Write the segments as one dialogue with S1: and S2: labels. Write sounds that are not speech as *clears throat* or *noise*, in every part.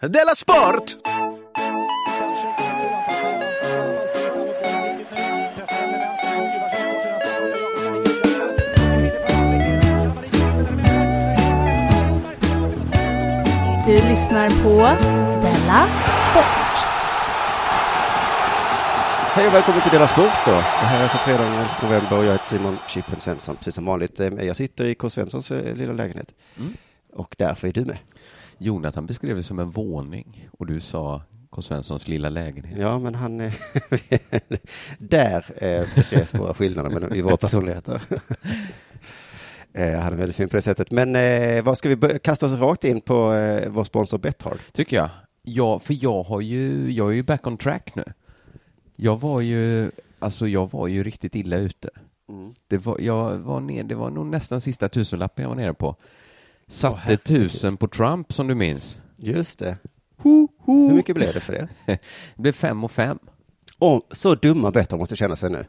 S1: Della Sport!
S2: Du lyssnar på Della Sport.
S3: Hej och välkommen till Dela Sport då. Det här är alltså fredag den 11 november och jag heter Simon Chippen Svensson, precis som vanligt. Eh, Jag sitter i K. Svenssons eh, lilla lägenhet.
S4: Mm.
S3: Och därför är du med.
S4: Jonathan beskrev det som en våning och du sa K. Svenssons lilla lägenhet.
S3: Ja, men han... eh, *laughs* där eh, beskrevs våra skillnader i våra personligheter. *laughs* Eh, Han är väldigt fin på det sättet. Men eh, vad ska vi kasta oss rakt in på eh, vår sponsor Betthard?
S4: Tycker jag. Ja, för jag har ju, jag är ju back on track nu. Jag var ju, alltså jag var ju riktigt illa ute. Det var, jag var ner, det var nog nästan sista tusenlappen jag var nere på. Satte
S3: herregud.
S4: tusen på Trump som du minns.
S3: Just det.
S4: Ho, ho.
S3: Hur mycket blev det för det? *laughs*
S4: Det blev fem och fem.
S3: Oh, så dumma Betthard måste känna sig nu.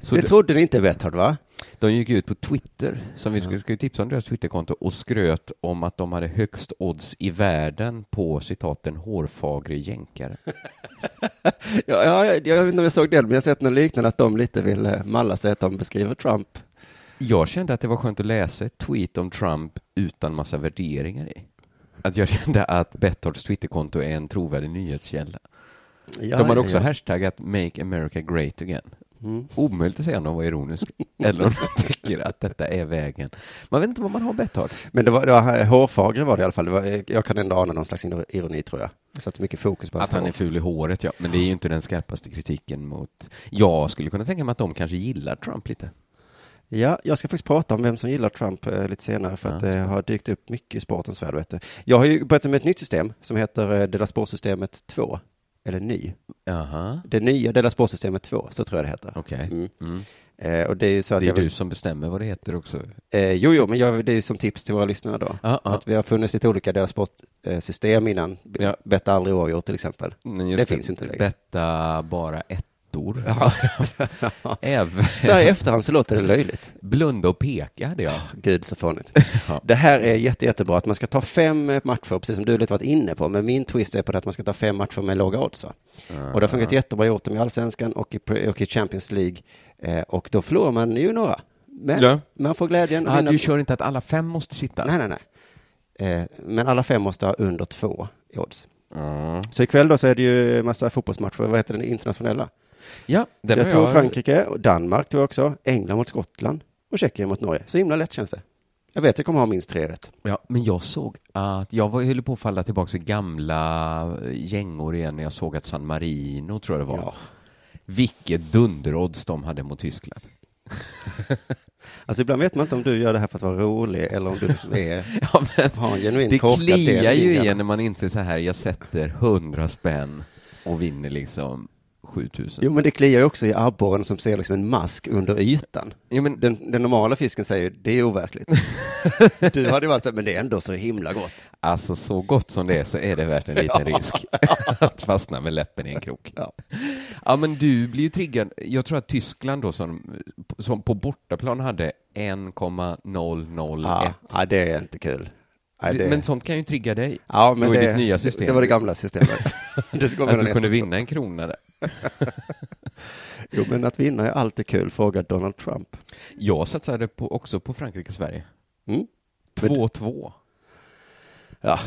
S4: Så
S3: det
S4: det-
S3: trodde ni inte Betthard, va?
S4: De gick ut på Twitter, som vi ska, ska tipsa om deras Twitterkonto, och skröt om att de hade högst odds i världen på citat den hårfagre jänkare. *laughs*
S3: Ja, ja, jag, jag vet inte om jag såg det, men jag har sett något liknande att de lite vill eh, malla sig att de beskriver Trump.
S4: Jag kände att det var skönt att läsa ett tweet om Trump utan massa värderingar i. Att jag kände att Bethards Twitterkonto är en trovärdig nyhetskälla.
S3: Ja,
S4: de hade också
S3: ja.
S4: hashtaggat Make America Great Again.
S3: Mm.
S4: Omöjligt att säga om de var ironisk *laughs* eller om de tycker att detta är vägen. Man vet inte vad man har Bethard.
S3: Men det var, det var hårfagre var det i alla fall. Var, jag kan ändå ana någon slags ironi tror jag. Så att mycket fokus på
S4: Att han
S3: hår.
S4: är ful i håret, ja. Men det är ju inte den skarpaste kritiken mot... Jag skulle kunna tänka mig att de kanske gillar Trump lite.
S3: Ja, jag ska faktiskt prata om vem som gillar Trump eh, lite senare för
S4: Ja,
S3: att det har dykt upp mycket i sportens värld. Vet du. Jag har ju börjat med ett nytt system som heter eh, Dela Sportsystemet 2. Eller ny.
S4: Jaha,
S3: Det nya Dela Sportsystemet 2, så tror jag det heter.
S4: okej.
S3: Mm.
S4: Mm.
S3: Eh, och det är så att
S4: Det är
S3: vill-
S4: du som bestämmer vad det heter också.
S3: Eh, jo, jo, men jag, det är ju som tips till våra lyssnare då.
S4: Ja, ja.
S3: Att vi har funnits lite olika deras sportsystem innan.
S4: Ja.
S3: Betta aldrig oavgjort till exempel. Det finns inte längre.
S4: Betta bara ettor.
S3: Ja. *laughs*
S4: Även
S3: Så här i efterhand så låter det löjligt.
S4: blunda och peka hade jag.
S3: Gud så fånigt. *laughs*
S4: Ja.
S3: Det här är jätte, jättebra att man ska ta fem matcher, precis som du lite varit inne på. Men min twist är på det att man ska ta fem matcher med låga odds. Va? Och det har funkat jättebra, gjort dem i Allsvenskan och i, och i Champions League. Eh, och då förlorar man ju några. Men
S4: Ja.
S3: man får glädjen.
S4: Ah, du kör inte att alla fem måste sitta?
S3: Nej, nej, nej. Eh, men alla fem måste ha under två i odds.
S4: Mm.
S3: Så ikväll då så är det ju massa fotbollsmatcher, vad heter den internationella?
S4: Ja,
S3: Så
S4: den
S3: jag tror Frankrike, och Danmark tror jag också, England mot Skottland och Tjeckien mot Norge. Så himla lätt känns det. Jag vet jag kommer ha minst tre rätt.
S4: Ja, men jag såg att jag var, höll på att falla tillbaka i gamla gängor igen när jag såg att San Marino, tror jag det var.
S3: Ja.
S4: Vilket dunderodds de hade mot Tyskland. *laughs*
S3: Alltså ibland vet man inte om du gör det här för att vara rolig eller om du liksom är, *laughs*
S4: Ja, men
S3: har en genuin
S4: det kliar ju igen när man inser så här, jag sätter hundra spänn och vinner liksom 7000.
S3: Jo men det kliar ju också i abborren som ser liksom en mask under ytan.
S4: Jo, men
S3: Den, den normala fisken säger ju, det är overkligt. *laughs* du hade ju varit så här, men det är ändå så himla gott.
S4: alltså så gott som det är så är det värt en liten risk *laughs* att fastna med läppen i en krok.
S3: Ja.
S4: Ja, men du blir ju triggad. Jag tror att Tyskland då som, som på bortaplan hade 1,001.
S3: Ja, ja, det är inte kul. Ja, det-
S4: Men sånt kan ju trigga dig.
S3: Ja, men
S4: det ditt nya system.
S3: Det var det gamla systemet. *laughs* *laughs* det ska
S4: Att du kunde vinna en krona där. *laughs*
S3: Jo, men att vinna är alltid kul, frågar Donald Trump.
S4: Jag satsade på, också på Frankrike-Sverige.
S3: Mm. Men-
S4: 2-2.
S3: Ja.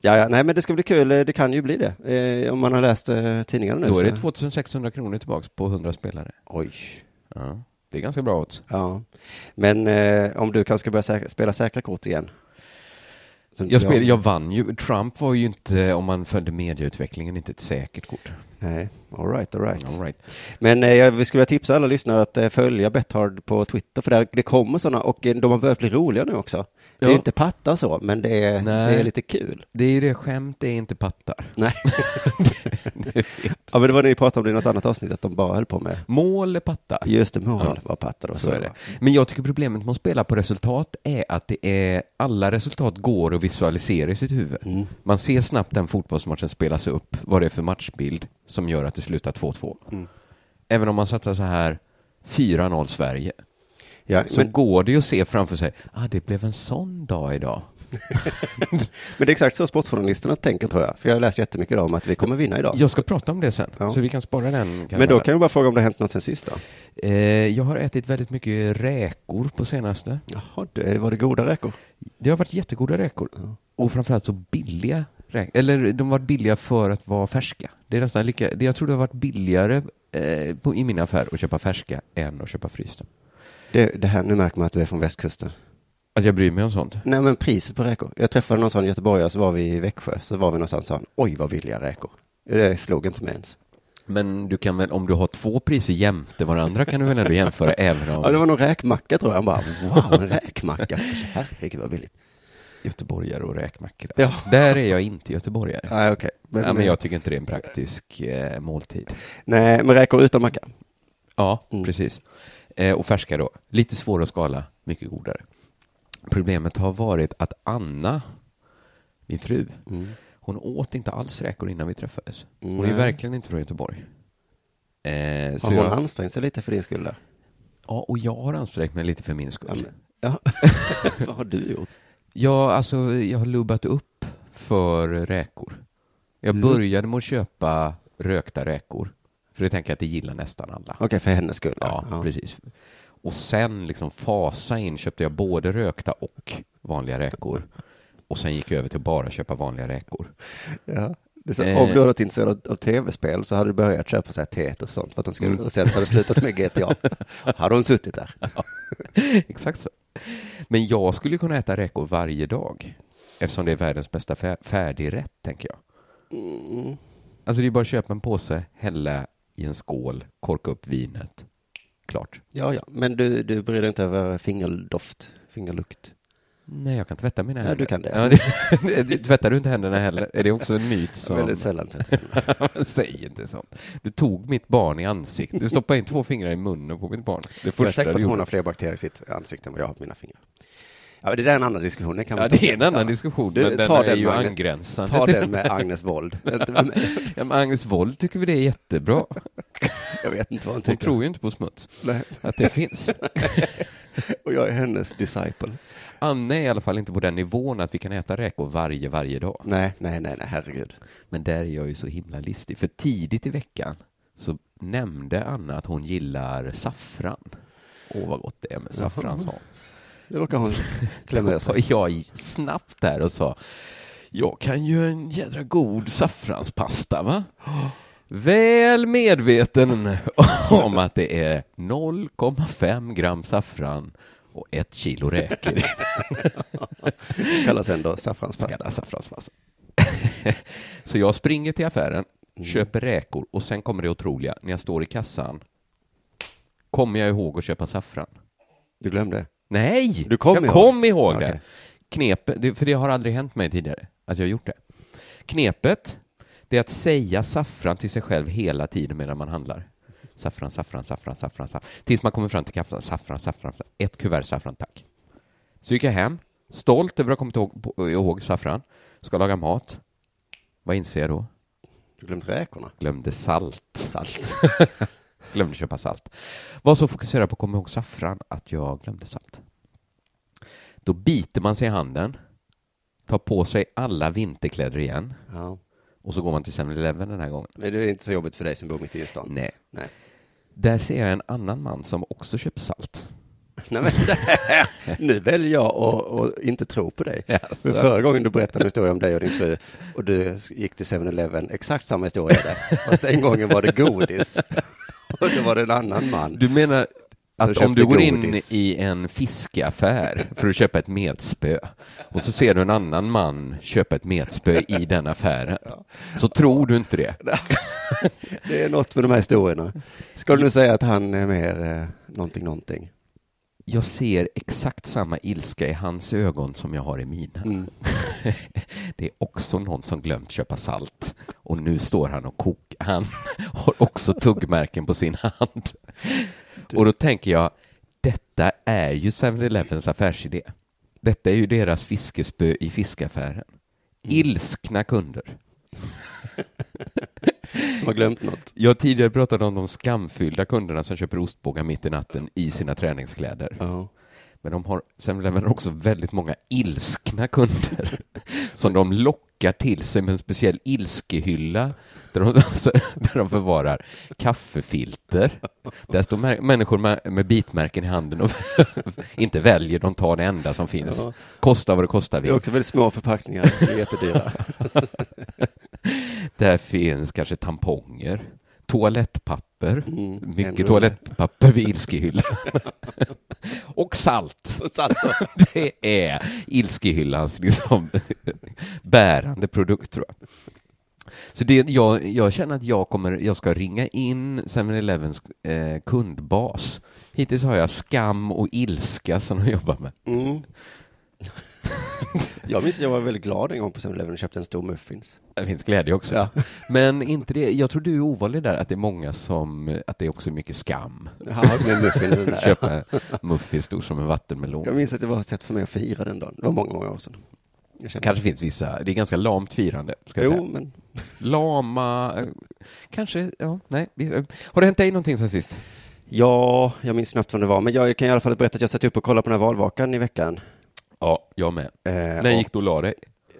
S3: Ja, ja, nej, men det ska bli kul. Det kan ju bli det. Eh, om man har läst eh, tidningarna nu.
S4: Då är det
S3: så-
S4: 2600 kronor tillbaks på 100 spelare.
S3: Oj.
S4: Ja, det är ganska bra odds.
S3: Ja. Men eh, om du kanske ska börja säkra, spela säkra kort igen.
S4: Jag, spel, jag vann ju. Trump var ju inte, om man följde medieutvecklingen, inte ett säkert kort.
S3: Nej, all right, all right.
S4: All right.
S3: Men eh, jag- vi skulle tipsa alla lyssnare att eh, följa Betthard på Twitter, för där, det kommer sådana, och eh, de har börjat bli roliga nu också. Det är
S4: Ja.
S3: inte pattar så, men det är,
S4: Nej.
S3: det är lite kul.
S4: Det är ju det, skämt är inte pattar. *laughs*
S3: Nej. ja, men det var det ni pratade om i något annat avsnitt, att de bara höll på med
S4: Mål är pattar.
S3: just det, mål
S4: Ja.
S3: var pattar och
S4: Så är det. Men jag tycker problemet med att spela på resultat är att det är, alla resultat går att visualisera i sitt huvud.
S3: Mm.
S4: Man ser snabbt den fotbollsmatchen spelas upp, vad det är för matchbild som gör att det slutar 2-2.
S3: Mm.
S4: Även om man satsar så här 4-0 Sverige,
S3: Ja,
S4: så
S3: men,
S4: går det ju att se framför sig, ah, det blev en sån dag idag. *laughs*
S3: Men det är exakt så sportjournalisterna tänker tror jag. För jag har läst jättemycket om att vi kommer vinna idag.
S4: Jag ska prata om det sen,
S3: Ja.
S4: så vi kan spara den.
S3: Men då kan jag bara fråga om det har hänt något sen sist då?
S4: eh, jag har ätit väldigt mycket räkor på senaste.
S3: Jaha, det, var det goda räkor?
S4: Det har varit jättegoda räkor. Och framförallt så billiga räkor. Eller de har varit billiga för att vara färska. Det är nästan lika, jag tror det har varit billigare eh, på, i min affär att köpa färska än att köpa frysta.
S3: Det, det här, nu märker man att du är från västkusten.
S4: Att jag bryr mig om sånt.
S3: Nej men priset på räkor. Jag träffade någon sån göteborgare så var vi i Växjö. Så var vi någonstans och sa oj vad billiga räkor. Det slog inte mig ens.
S4: Men du kan väl, om du har två priser jämte varandra kan du väl ändå jämföra även om
S3: Ja det var någon räkmacka tror jag. Han bara, wow en räkmacka. *laughs* Herregud vad billigt.
S4: Göteborgare och räkmackor.
S3: Ja.
S4: Alltså. Där är jag inte göteborgare.
S3: Nej okej.
S4: Men, ja, men jag tycker inte det är en praktisk eh, måltid.
S3: Nej men räkor utan macka.
S4: Ja,
S3: Mm.
S4: precis. Eh, och färska då. Lite svårare att skala, mycket godare. Problemet har varit att Anna, min fru,
S3: Mm.
S4: hon åt inte alls räkor innan vi träffades. Hon är
S3: Nej.
S4: verkligen inte från Göteborg. Eh, så
S3: Har hon
S4: jag,
S3: ansträngt sig lite för din skull där?
S4: ja, och jag har ansträngt mig lite för min skull.
S3: ja. *laughs* vad har du gjort?
S4: Ja, alltså jag har lubbat upp för räkor. Jag
S3: Mm.
S4: började med att köpa rökta räkor. För det tänker jag att det gillar nästan alla.
S3: Okej för hennes skull.
S4: Ja, precis. Och sen liksom fasa in köpte jag både rökta och vanliga räkor. Och sen gick jag över till att bara köpa vanliga räkor.
S3: Ja. Det är så,
S4: Eh.
S3: Om du hade varit intresserad av, av tv-spel så hade du börjat köpa så här Tetris och sånt för att de skulle,
S4: Mm.
S3: och sen så hade det slutat med GTA. *laughs* hade hon suttit där.
S4: Exakt så. Men jag skulle kunna äta räkor varje dag. Eftersom det är världens bästa fär- färdigrätt, tänker jag.
S3: Mm.
S4: Alltså det är bara att köpa en påse, hälla i en skål, korka upp vinet. Klart.
S3: Ja, ja, men du, du bryr dig inte över fingerdoft, fingerlukt?
S4: Nej, jag kan tvätta mina
S3: Ja,
S4: händer.
S3: du kan det.
S4: Ja, *laughs* det, tvättar du inte händerna heller? Är det också en myt som...
S3: Väldigt sällan tvättar. *laughs*
S4: Säg inte sånt. Du tog mitt barn i ansiktet. Du stoppade in två fingrar i munnen på mitt barn. Det
S3: Jag är säker på
S4: du
S3: att hon har fler bakterier i sitt ansikte än vad jag har på mina fingrar. Ja, det där är en annan diskussion. Det kan
S4: Ja, det är en annan
S3: Ja.
S4: diskussion,
S3: Du,
S4: men den
S3: ta
S4: är
S3: den
S4: ju
S3: med Agnes-
S4: angränsande.
S3: Ta den med Agnes Wold. *laughs* Med.
S4: Ja, men Agnes Wold tycker vi det är jättebra.
S3: jag vet inte vad hon
S4: Hon
S3: tycker.
S4: tror ju inte på smuts.
S3: Nej.
S4: Att det finns.
S3: Och jag är hennes disciple.
S4: Anne är i alla fall inte på den nivån att vi kan äta räkor varje, varje dag.
S3: Nej, nej, nej, nej, herregud.
S4: Men där är jag ju så himla listig. För tidigt i veckan så nämnde Anna att hon gillar saffran. Åh, vad gott det är med saffran, sa hon.
S3: Det råkar hon klämma
S4: var
S3: sig. *laughs*
S4: jag snabbt där och sa jag kan ju en jädra god saffranspasta va? *gasps* Väl medveten om att det är 0,5 gram saffran och ett kilo räkor
S3: Det *laughs* kallas ändå saffranspasta.
S4: Saffranspasta. *laughs* Så jag springer till affären,
S3: Mm.
S4: köper räkor och sen kommer det otroliga. När jag står i kassan kommer jag ihåg att köpa saffran.
S3: Du glömde?
S4: Nej!
S3: Du kom
S4: jag
S3: ihåg?
S4: kom ihåg det.
S3: Okej.
S4: Knepet, det- för det har aldrig hänt mig tidigare att jag har gjort det. Knepet, det är att säga saffran till sig själv hela tiden medan man handlar. Saffran, saffran, saffran, saffran, saffran. Tills man kommer fram till kaffet. Saffran, saffran, saffran. Ett kuvert saffran, tack. Så gick jag hem, stolt över att ha kommit ihåg, ihåg saffran. Ska laga mat. Vad inser jag då?
S3: Du glömde räkorna?
S4: Glömde salt.
S3: Salt. *laughs*
S4: glömde köpa salt. Var så fokuserad på att komma ihåg saffran att jag glömde salt. Då biter man sig i handen, tar på sig alla vinterkläder igen
S3: Ja.
S4: och så går man till 7-Eleven den här gången.
S3: Men det är inte så jobbigt för dig som bor mitt i stan.
S4: Nej.
S3: Nej.
S4: Där ser jag en annan man som också köper salt.
S3: Nej, men det *laughs* nu väljer jag att, inte tro på dig. För förra gången du berättade en historia om dig och din fru och du gick till 7-Eleven, exakt samma historia där. Fast den gången var det godis. *laughs* Och då var det en annan man.
S4: Du menar att om du går in
S3: godis.
S4: i en fiskeaffär för att köpa ett metspö och så ser du en annan man köpa ett metspö i den affären, så tror du inte det. *laughs*
S3: Det är något med de här historierna. Ska du nu säga att han är mer eh, någonting, någonting?
S4: Jag ser exakt samma ilska i hans ögon som jag har i mina.
S3: Mm. *laughs*
S4: Det är också någon som glömt köpa salt och nu står han och kokar. Han *laughs* har också tuggmärken på sin hand. Och då tänker jag, detta är ju 7-Elevens affärsidé. Detta är ju deras fiskespö i fiskaffären. Ilskna kunder. *laughs*
S3: Som har glömt något.
S4: Jag tidigare pratat om de skamfyllda kunderna som köper ostbågar mitt i natten i sina träningskläder.
S3: Ja.
S4: Men de har 7-Eleven har också väldigt många ilskna kunder *laughs* som de lockar till sig med en speciell ilskehylla där de, alltså, där de förvarar kaffefilter. Där står mä- människor med, med bitmärken i handen och *laughs* inte väljer, de tar det enda som finns.
S3: Ja.
S4: Kosta vad det kostar
S3: Det är
S4: vill.
S3: också väldigt små förpackningar, som är jättedyra. *laughs*
S4: Där finns kanske tamponger, toalettpapper,
S3: Mm,
S4: mycket
S3: ännu-
S4: toalettpapper vid ilskehyllan. *laughs* och salt.
S3: Och salt.
S4: Det är ilskehyllans liksom bärande produkt tror jag. Så det, jag, jag känner att jag, kommer, jag ska ringa in 7-Elevens eh, kundbas. Hittills har jag skam och ilska som de jobbar med.
S3: Mm. *laughs* Jag minns att jag var väldigt glad en gång på 7-Eleven och köpte en stor muffins.
S4: Det finns glädje också.
S3: Ja. *laughs*
S4: Men inte det, jag tror du är ovanlig där, att det är många som, att det är också mycket skam.
S3: Med muffins. *laughs*
S4: Köpa muffins stor som en vattenmelon.
S3: Jag minns att det var ett sätt för mig att fira den dagen. Det var många, många år sedan. Kände-
S4: Kanske finns vissa, det är ganska lamt firande, ska
S3: Jo,
S4: säga.
S3: men *laughs*
S4: Lama, eh, kanske, ja, nej. eh, Har det hänt dig någonting sen sist?
S3: ja, jag minns knappt vad det var. Men jag kan i alla fall berätta att jag satt upp och kollade på den här valvakan i veckan.
S4: Ja, jag med.
S3: Eh,
S4: När
S3: och-
S4: gick du och la dig?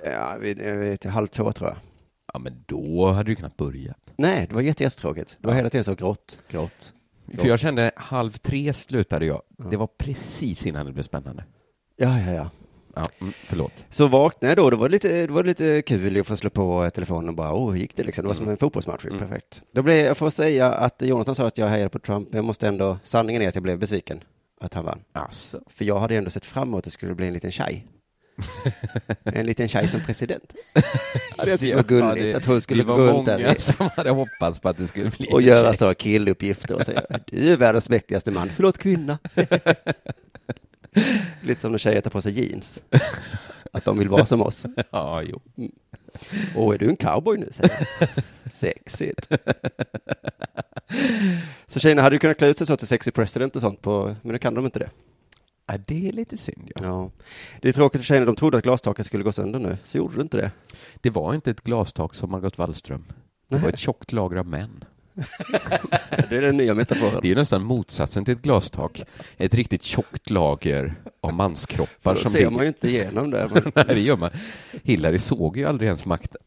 S3: Ja, vid, eh, vid till halv två tror jag.
S4: Ja, men då hade du knappt börjat.
S3: Nej, det var jätte- jättetråkigt. Det var
S4: Ja.
S3: hela tiden så grått, grått.
S4: För jag kände halv tre slutade jag. Det var precis innan det blev spännande.
S3: Ja, ja, ja.
S4: Ja, mm, förlåt.
S3: Så vaknade jag då, det var lite, det var lite kul att få slå på telefonen och bara, åh, hur gick det liksom? Det var som en fotbollsmatch,
S4: Mm.
S3: perfekt. Då blev, jag får säga att Jonathan sa att jag hejade på Trump, men jag måste ändå, sanningen är att jag blev besviken att han vann.
S4: Alltså.
S3: För jag hade ändå sett fram emot att det skulle bli en liten tjej. *laughs* en liten tjej som president. *laughs* hade jag tyckt var gulligt, att hon skulle
S4: det var
S3: gå runt
S4: många
S3: där
S4: som hade hoppats på att det skulle bli
S3: och göra så killuppgifter och säga, du är världens mäktigaste man, förlåt kvinna. *laughs* *laughs* Lite som när tjejer tar på sig jeans. Att de vill vara som oss. *laughs*
S4: Ja, jo.
S3: Åh, är du en cowboy nu? säger. *laughs* Sexigt. Så tjejerna hade ju kunnat klä ut sig så till sexy president och sånt på, men nu kan de inte det.
S4: Ja, det är lite synd, ja.
S3: Ja. Det är tråkigt för tjejerna, de trodde att glastaket skulle gå sönder nu, så gjorde det inte det.
S4: Det var inte ett glastak som Margot Wallström. Det
S3: Nej.
S4: var ett tjockt lager av män.
S3: Det är den nya metaforen.
S4: Det är ju nästan motsatsen till ett glastak. Ett riktigt tjockt lager av manskroppar
S3: Då
S4: som
S3: ser
S4: ligger...
S3: man ju inte igenom. *laughs* Men...
S4: Nej, det gör man. Hillary såg ju aldrig ens makten.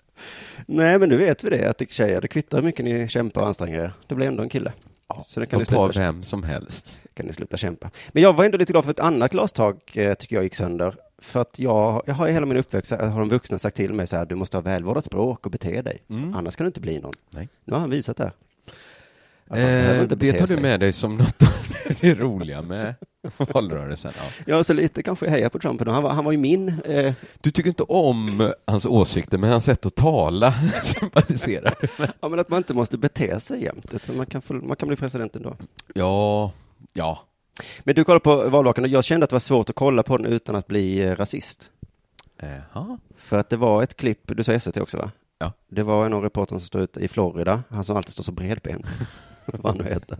S3: Nej, men nu vet vi det, att det tjejer, det kvittar hur mycket ni kämpar och anstränger er. Det blir ändå en kille. Så det kan ni, sluta,
S4: vem som helst.
S3: kan ni sluta kämpa. Men jag var ändå lite glad för ett annat glastak, eh, tycker jag gick sönder. För att jag, jag har i hela min uppväxt, har de vuxna sagt till mig så här, du måste ha välvårdat språk och bete dig.
S4: Mm.
S3: Annars kan du inte bli någon.
S4: Nej.
S3: Nu har han visat det.
S4: Eh, det tar du med dig som något av det *laughs* roliga med valrörelsen. Ja.
S3: Ja, så lite kanske jag hejar på Trump. Han var, han var ju min, eh,
S4: Du tycker inte om hans åsikter, men hans sätt att tala *laughs* sympatiserar
S3: ja men att man inte måste bete sig jämt, utan man kan, få, man kan bli president ändå.
S4: Ja, ja.
S3: Men du kollade på valvakan och jag kände att det var svårt att kolla på den utan att bli eh, rasist.
S4: Jaha.
S3: För att det var ett klipp, du sa SVT också va?
S4: Ja.
S3: Det var en av reportrarna som stod ute i Florida, han som alltid står så bredbent. *laughs* Vad han nu heter.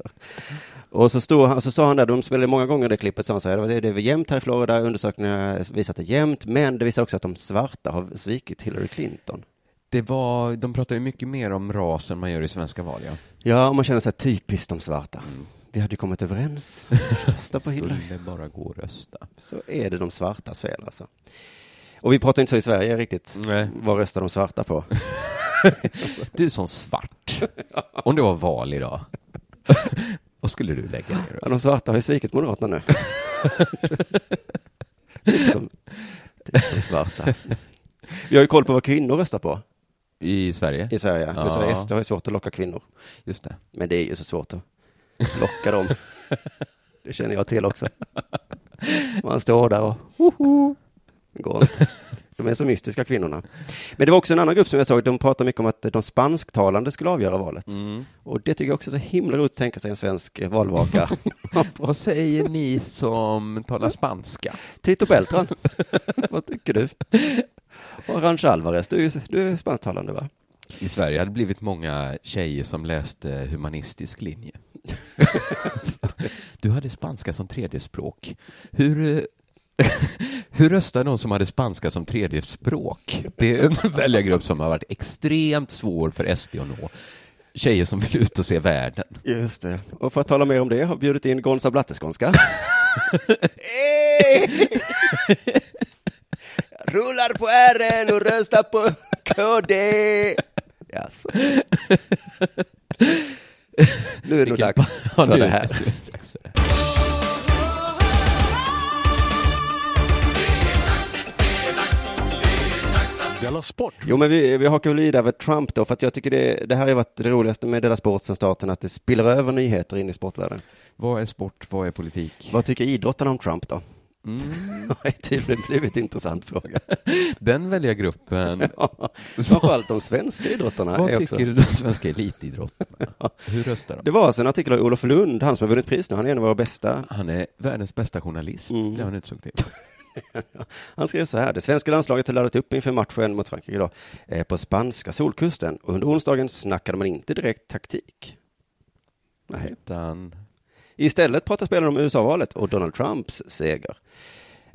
S3: Och så, stod han, så sa han där, de spelade många gånger det klippet, så han säger, det är det är jämnt här i Florida, undersökningar visar att det är jämnt, men det visar också att de svarta har svikit Hillary Clinton.
S4: Det var, de pratar ju mycket mer om ras än man gör i svenska val, ja.
S3: Ja, och man känner sig typiskt de svarta. Vi hade ju kommit överens, vi ska *laughs* rösta på Hillary.
S4: Skulle bara gå och rösta.
S3: Så är det de svartas fel alltså. Och vi pratar inte så i Sverige riktigt.
S4: Nej.
S3: Vad röstar de svarta på? *laughs* *laughs*
S4: Du är som svart. Om det var val idag, *laughs* vad skulle du lägga ner?
S3: Ja, de svarta har ju svikit Moderaterna nu. Typ som, typ som svarta. Vi har ju koll på vad kvinnor röstar på
S4: I Sverige?
S3: i Sverige.
S4: Ja.
S3: Så SD har ju svårt att locka kvinnor.
S4: Just det.
S3: Men det är ju så svårt att locka dem. Det känner jag till också. Man står där och. Det *laughs* går inte. De är så mystiska kvinnorna. Men det var också en annan grupp som jag såg, de pratade mycket om att de spansktalande skulle avgöra valet.
S4: Mm.
S3: Och det tycker jag också är så himla roligt att tänka sig en svensk valvaka. *laughs*
S4: Vad säger ni som talar spanska?
S3: Tito Beltran, *laughs* vad tycker du? Och Arantxa Alvarez, du du är spansktalande va?
S4: I Sverige hade det blivit många tjejer som läste humanistisk linje. *laughs* Du hade spanska som tredje språk. Hur, eh, hur röstar någon som hade spanska som tredje språk? Det är en *laughs* väljargrupp som har varit extremt svår för SD att nå. Tjejer som vill ut och se världen.
S3: Just det. Och för att tala mer om det har bjudit in Gonza Blatteskånska. *laughs* Rullar på R'n och röstar på KD. Jaså. Nu är det nog dags för det här.
S1: Della Sport!
S3: Jo, men vi, vi hakar väl i där över Trump då, för att jag tycker det, det här har varit det roligaste med Della Sport sedan starten, att det spiller över nyheter in i sportvärlden.
S4: Vad är sport, vad är politik?
S3: Vad tycker idrottarna om Trump då?
S4: Mm. *laughs*
S3: Det har tydligen blivit en intressant fråga. *laughs*
S4: Den välja gruppen. *laughs*
S3: Ja, Framförallt de svenska idrottarna.
S4: Vad
S3: är
S4: tycker
S3: också.
S4: du de svenska elitidrottarna? Hur röstar de?
S3: Det var alltså en artikel av Olof Lund, han som har vunnit pris nu, han är en av våra bästa.
S4: Han är världens bästa journalist,
S3: Mm.
S4: blev han utsåg till. *laughs*
S3: Han skrev så här, det svenska landslaget har laddat upp inför matchen mot Frankrike idag eh, på spanska solkusten och under onsdagen snackade man inte direkt taktik. Nej.
S4: Utan,
S3: Istället pratar spelarna om USA-valet och Donald Trumps seger.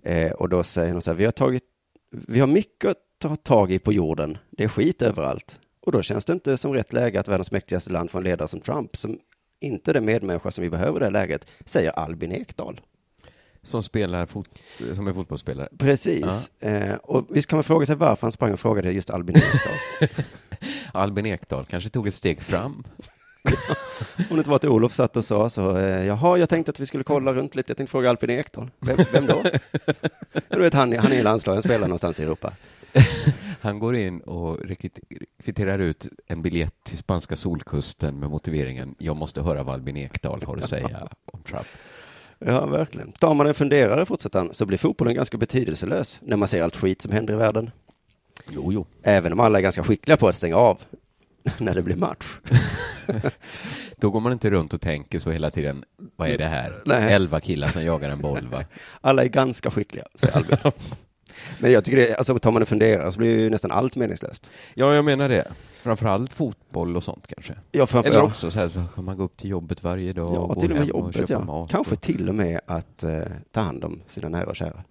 S3: Eh, och då säger de så här, vi har, tagit, vi har mycket att ta tag i på jorden, det är skit överallt. Och då känns det inte som rätt läge att världens mäktigaste land får en ledare som Trump, som inte är den medmänniska som vi behöver i det här läget, säger Albin Ekdal.
S4: Som spelar fot, som är fotbollsspelare.
S3: Precis. Eh, och visst kan man fråga sig varför han sprang och frågade just Albin Ekdal. *laughs*
S4: Albin Ekdal kanske tog ett steg fram. *laughs*
S3: Om det inte var att Olof satt och sa så, eh, jaha, jag tänkte att vi skulle kolla runt lite, jag tänkte fråga Albin Ekdal. Vem, vem då? *laughs* du vet, han, han är i landslaget, han spelar någonstans i Europa.
S4: Han går in och kvitterar ut en biljett till spanska solkusten med motiveringen jag måste höra vad Albin Ekdal har att säga om Trump.
S3: Ja, verkligen. Tar man en funderare, fortsätter han, så blir fotbollen ganska betydelselös när man ser allt skit som händer i världen.
S4: Jo, jo.
S3: Även om alla är ganska skickliga på att stänga av *laughs* när det blir match. *laughs*
S4: Då går man inte runt och tänker så hela tiden, vad är det här?
S3: Nej.
S4: Elva killar som jagar en boll, va? *laughs*
S3: Alla är ganska skickliga, säger Albin. Men jag tycker det, alltså tar man en funderare så blir ju nästan allt meningslöst.
S4: Ja, jag menar det. Framförallt fotboll och sånt kanske.
S3: Ja, framför,
S4: Eller
S3: ja.
S4: också så här, så kan man gå upp till jobbet varje dag
S3: Ja,
S4: och gå
S3: till och med
S4: hem och
S3: jobbet,
S4: köpa
S3: ja.
S4: mat.
S3: Kanske
S4: och...
S3: till och med att eh, ta hand om sina nära och kära.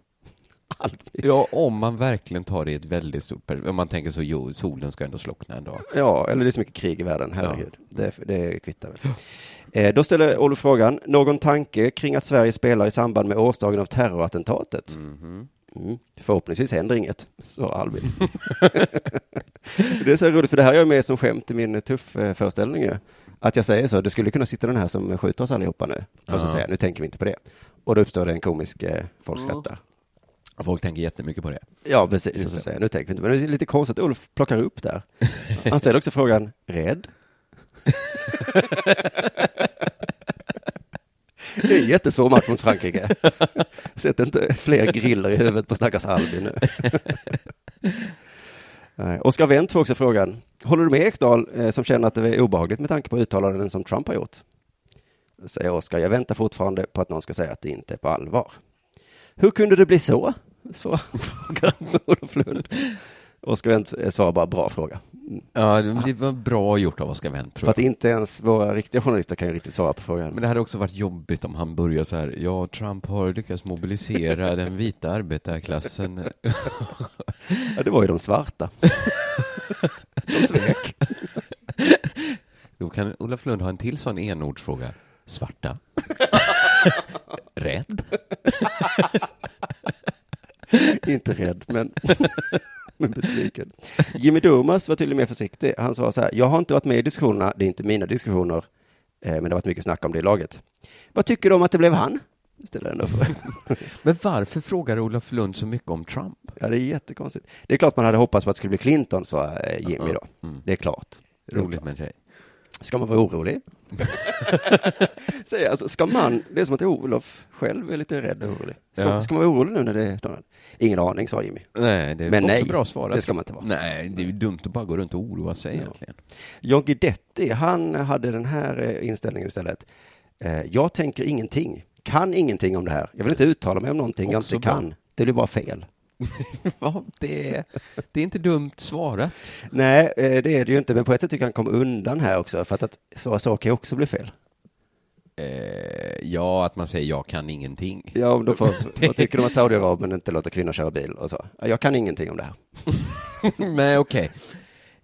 S3: *laughs*
S4: Ja, om man verkligen tar det i ett väldigt stort perspektiv. Om man tänker så, jo, solen ska ändå slockna en dag.
S3: Ja, eller det är så mycket krig i världen, herregud. Det, det kvittar väl. Eh, då ställer Olof frågan, någon tanke kring att Sverige spelar i samband med årsdagen av terrorattentatet?
S4: Mhm.
S3: Mm. Förhoppningsvis händer inget, sa Albin. *laughs* *laughs* det är så roligt, för det här är jag med som skämt i min tuff-föreställning ju. Att jag säger så, det skulle kunna sitta den här som skjuter oss allihopa nu. Och så
S4: Ja.
S3: säger jag, nu tänker vi inte på det. Och då uppstår det en komisk eh, folkskratta.
S4: Folk tänker jättemycket på det.
S3: Ja, precis. Och så säger jag, nu tänker vi inte. Men det är lite konstigt att Olof plockar upp där. *laughs* Han ställer också frågan, rädd? Det är en jättesvår match mot Frankrike. Sätt inte fler griller i huvudet på stackars Albin nu. Oskar Wendt får också frågan, håller du med Ekdal eh, som känner att det är obehagligt med tanke på uttalanden som Trump har gjort? Säger Oskar, jag väntar fortfarande på att någon ska säga att det inte är på allvar. Hur kunde det bli så? Svarar frågar Olof Lund. Oskar Wendt eh, svarar bara bra fråga. Mm.
S4: Ja, det var bra gjort av Oskar Wendt,
S3: För att inte ens våra riktiga journalister kan ju riktigt svara på frågan.
S4: Men det hade också varit jobbigt om han börjar så här, ja, Trump har lyckats mobilisera *laughs* den vita arbetarklassen. *laughs*
S3: Ja, det var ju de svarta. *laughs* De svek.
S4: Då kan Olof Lund ha en till sån enordsfråga. Svarta? Rädd?
S3: inte rädd, men, *laughs* men besviken. Jimmy Durmaz var tydligen mer försiktig. Han sa så här, jag har inte varit med i diskussionerna, det är inte mina diskussioner, eh, men det har varit mycket snack om det i laget. Vad tycker du om att det blev han? Ställer. *laughs*
S4: Men varför frågar Olof Lund så mycket om Trump?
S3: Ja, det är jättekonstigt. Det är klart man hade hoppats på att det skulle bli Clinton, sa eh, Jimmy då.
S4: Mm.
S3: Det är klart.
S4: Roligt med en tjej.
S3: Ska man vara orolig? *laughs* Säg, alltså, ska man, det är som att Olof själv är lite rädd och orolig. Ska,
S4: Ja.
S3: ska man vara orolig nu när det är Donald? Ingen aning, sa Jimmy.
S4: Nej, det är
S3: Men
S4: också
S3: nej,
S4: bra svarat.
S3: det ska man inte vara.
S4: Nej, det är ju dumt att bara gå runt och oroa sig
S3: Ja.
S4: egentligen.
S3: John Guidetti, han hade den här eh, inställningen istället. Eh, Jag tänker ingenting, kan ingenting om det här. Jag vill inte uttala mig om någonting jag
S4: Också
S3: inte
S4: bra.
S3: kan. Det blir bara fel. *laughs*
S4: Ja, det, är, det är inte dumt svarat.
S3: Nej, eh, det är det ju inte, men på ett sätt tycker jag han kom undan här också, för att, att så saker kan också bli fel.
S4: Eh, ja, att man säger jag kan ingenting.
S3: Ja, om de får, *laughs* vad tycker de att Saudiarabien inte låter kvinnor köra bil och så? Ja, Jag kan ingenting om det här. *laughs*
S4: Nej, okej.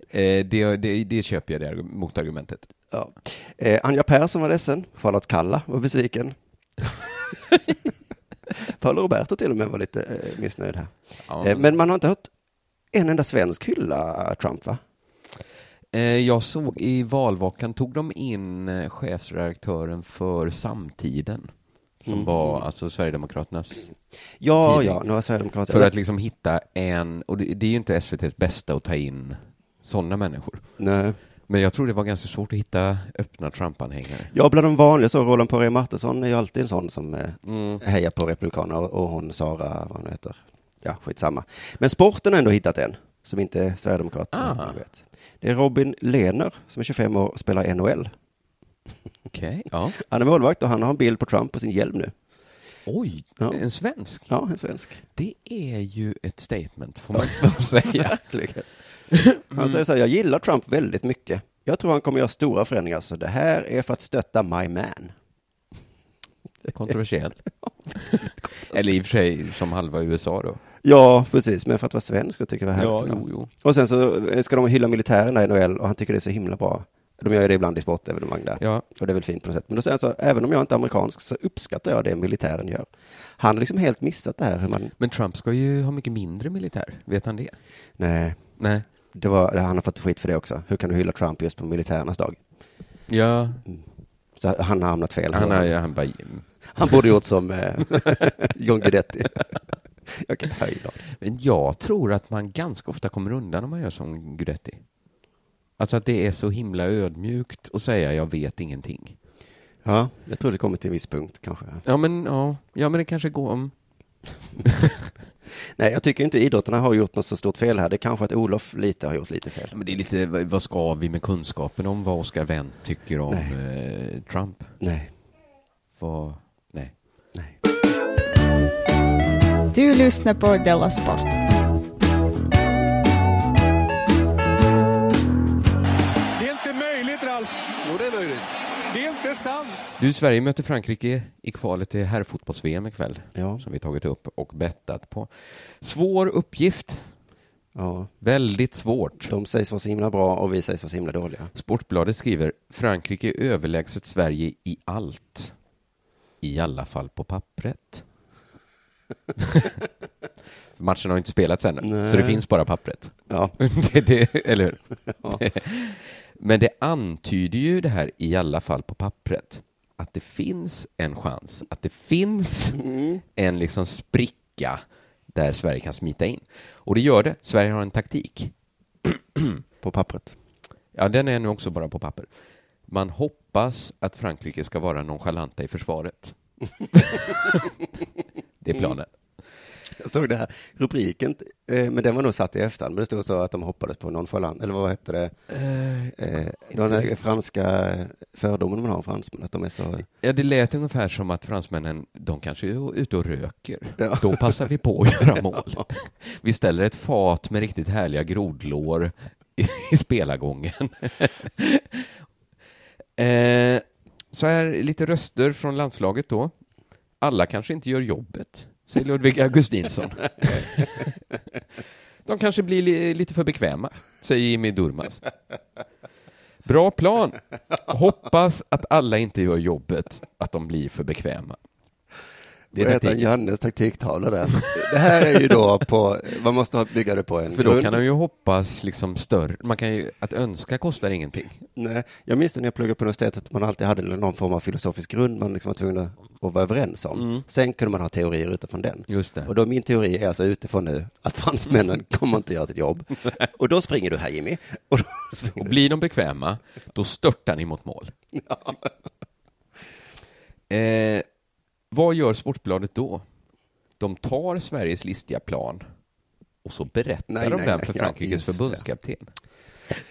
S4: Eh, det, det, det köper jag, det argu- motargumentet.
S3: Ja. Eh, Anja Persson var ledsen, Charlotte Kalla var besviken. Paolo Roberto till och med var lite eh, missnöjd här.
S4: Ja.
S3: Eh, men man har inte hört en enda svensk hylla Trump, va?
S4: Eh, Jag såg i valvakan tog de in chefredaktören för Samtiden. Som
S3: Mm.
S4: var alltså Sverigedemokraternas.
S3: Ja,
S4: Tidning.
S3: ja, några sverigedemokrater.
S4: För att liksom hitta en, och det, det är ju inte SVTs bästa att ta in sådana människor.
S3: Nej.
S4: Men jag tror det var ganska svårt att hitta öppna Trump-anhängare.
S3: Ja, bland de vanliga så, Roland Poirier Martinsson är ju alltid en sån som eh,
S4: Mm.
S3: hejar på Republikanerna och, och hon Sara, vad hon heter. Ja, skitsamma. Men sporten har ändå hittat en, som inte är sverigedemokrat.
S4: Ah.
S3: vet. Det är Robin Lehner, som är 25 år och spelar NHL.
S4: Okej, ja. *laughs*
S3: Han är målvakt och han har en bild på Trump på sin hjälm nu.
S4: Oj,
S3: Ja.
S4: en svensk.
S3: Ja, en svensk.
S4: Det är ju ett statement, får man *laughs* säga. *laughs*
S3: Verkligen. Han säger så här, jag gillar Trump väldigt mycket. Jag tror han kommer göra stora förändringar, så det här är för att stötta my man.
S4: Kontroversiell. *laughs* Eller i och för sig som halva USA då.
S3: Ja, precis, men för att vara svensk, jag tycker det var härligt.
S4: Ja, jo, jo.
S3: Och sen så eh, ska de hylla militären i NHL och han tycker det är så himla bra. De gör ju det ibland i sportevenemang där.
S4: Ja,
S3: Och det är väl fint på något sätt. Men då säger han så, även om jag inte är amerikansk så uppskattar jag det militären gör. Han har liksom helt missat det här hur man,
S4: men Trump ska ju ha mycket mindre militär. Vet han det?
S3: nej,
S4: Nej.
S3: Det var, han har fått skit för det också. Hur kan du hylla Trump just på militärernas dag?
S4: Ja,
S3: Så han har hamnat fel.
S4: han, har, han bara...
S3: han borde gjort som eh, *laughs* John Guidetti. *laughs* Höjdare.
S4: Men jag tror att man ganska ofta kommer undan om man gör som Guidetti. Alltså att det är så himla ödmjukt att säga jag vet ingenting.
S3: Ja, jag tror det kommer till en viss punkt kanske.
S4: Ja men, ja, ja, men det kanske går om... *laughs*
S3: Nej, jag tycker inte idrottarna har gjort något så stort fel här. Det är kanske att Olof lite har gjort lite fel.
S4: Men det är lite, vad- vad ska vi med kunskapen om vad Oscar Wendt tycker om eh, Trump?
S3: Nej,
S4: Vad, nej.
S3: nej.
S5: Du lyssnar på Della Sport.
S1: Det är inte möjligt, Ralf. Jo, det är möjligt. Är sant.
S4: Du, Sverige möter Frankrike i kvalet till herrfotbolls-VM ikväll.
S3: Ja,
S4: Som vi tagit upp och bettat på. Svår uppgift.
S3: ja.
S4: Väldigt svårt.
S3: De sägs vara så himla bra och vi sägs vara så himla dåliga.
S4: Sportbladet skriver Frankrike är överlägset Sverige i allt. I alla fall på pappret. *laughs* Matchen har inte spelats ännu,
S3: Nej.
S4: så det finns bara pappret.
S3: Ja, *laughs*
S4: det, det, eller hur? *laughs*
S3: Ja.
S4: Men det antyder ju det här i alla fall på pappret. Att det finns en chans, att det finns en liksom spricka där Sverige kan smita in. Och det gör det. Sverige har en taktik. *clears throat*
S3: på pappret.
S4: Ja, den är nu också bara på papper. Man hoppas att Frankrike ska vara nonchalanta i försvaret. *laughs* det är planen.
S3: Jag såg det här rubriken, eh, men den var nog satt i efterhand. Men det stod så att de hoppades på nonchalant, eller vad hette det? Eh, den här franska fördomen man har om fransmän, att de är så...
S4: Ja, det lät ungefär som att fransmännen, de kanske är ute och röker.
S3: Ja.
S4: Då passar vi på att göra *laughs* mål. Vi ställer ett fat med riktigt härliga grodlår i, i spelargången. *laughs* eh, så här lite röster från landslaget då. Alla kanske inte gör jobbet, säger Ludvig Augustinsson. *laughs* De kanske blir li, lite för bekväma, säger Jimmy Durmaz. Bra plan. Hoppas att alla inte gör jobbet, att de blir för bekväma. Det är taktiken.
S3: Jannes taktiktavla där. Det här är ju då på, man måste bygga det på en
S4: För då
S3: grund.
S4: kan han ju hoppas liksom större. Man kan ju, att önska kostar ingenting.
S3: Nej, jag minns när jag pluggade på universitetet, att man alltid hade någon form av filosofisk grund man liksom var tvungen att, vara överens om.
S4: Mm.
S3: Sen kunde man ha teorier utifrån den.
S4: Just det.
S3: Och då min teori är alltså utifrån nu att fransmännen *laughs* kommer inte göra sitt jobb. *laughs* Och då springer du här Jimmy. Och *laughs*
S4: Och blir de bekväma, då störtar ni mot mål. Eh, vad gör Sportbladet då? De tar Sveriges listiga plan och så berättar
S3: Nej,
S4: de
S3: nej,
S4: den för
S3: Ja,
S4: Frankrikes
S3: det.
S4: förbundskapten.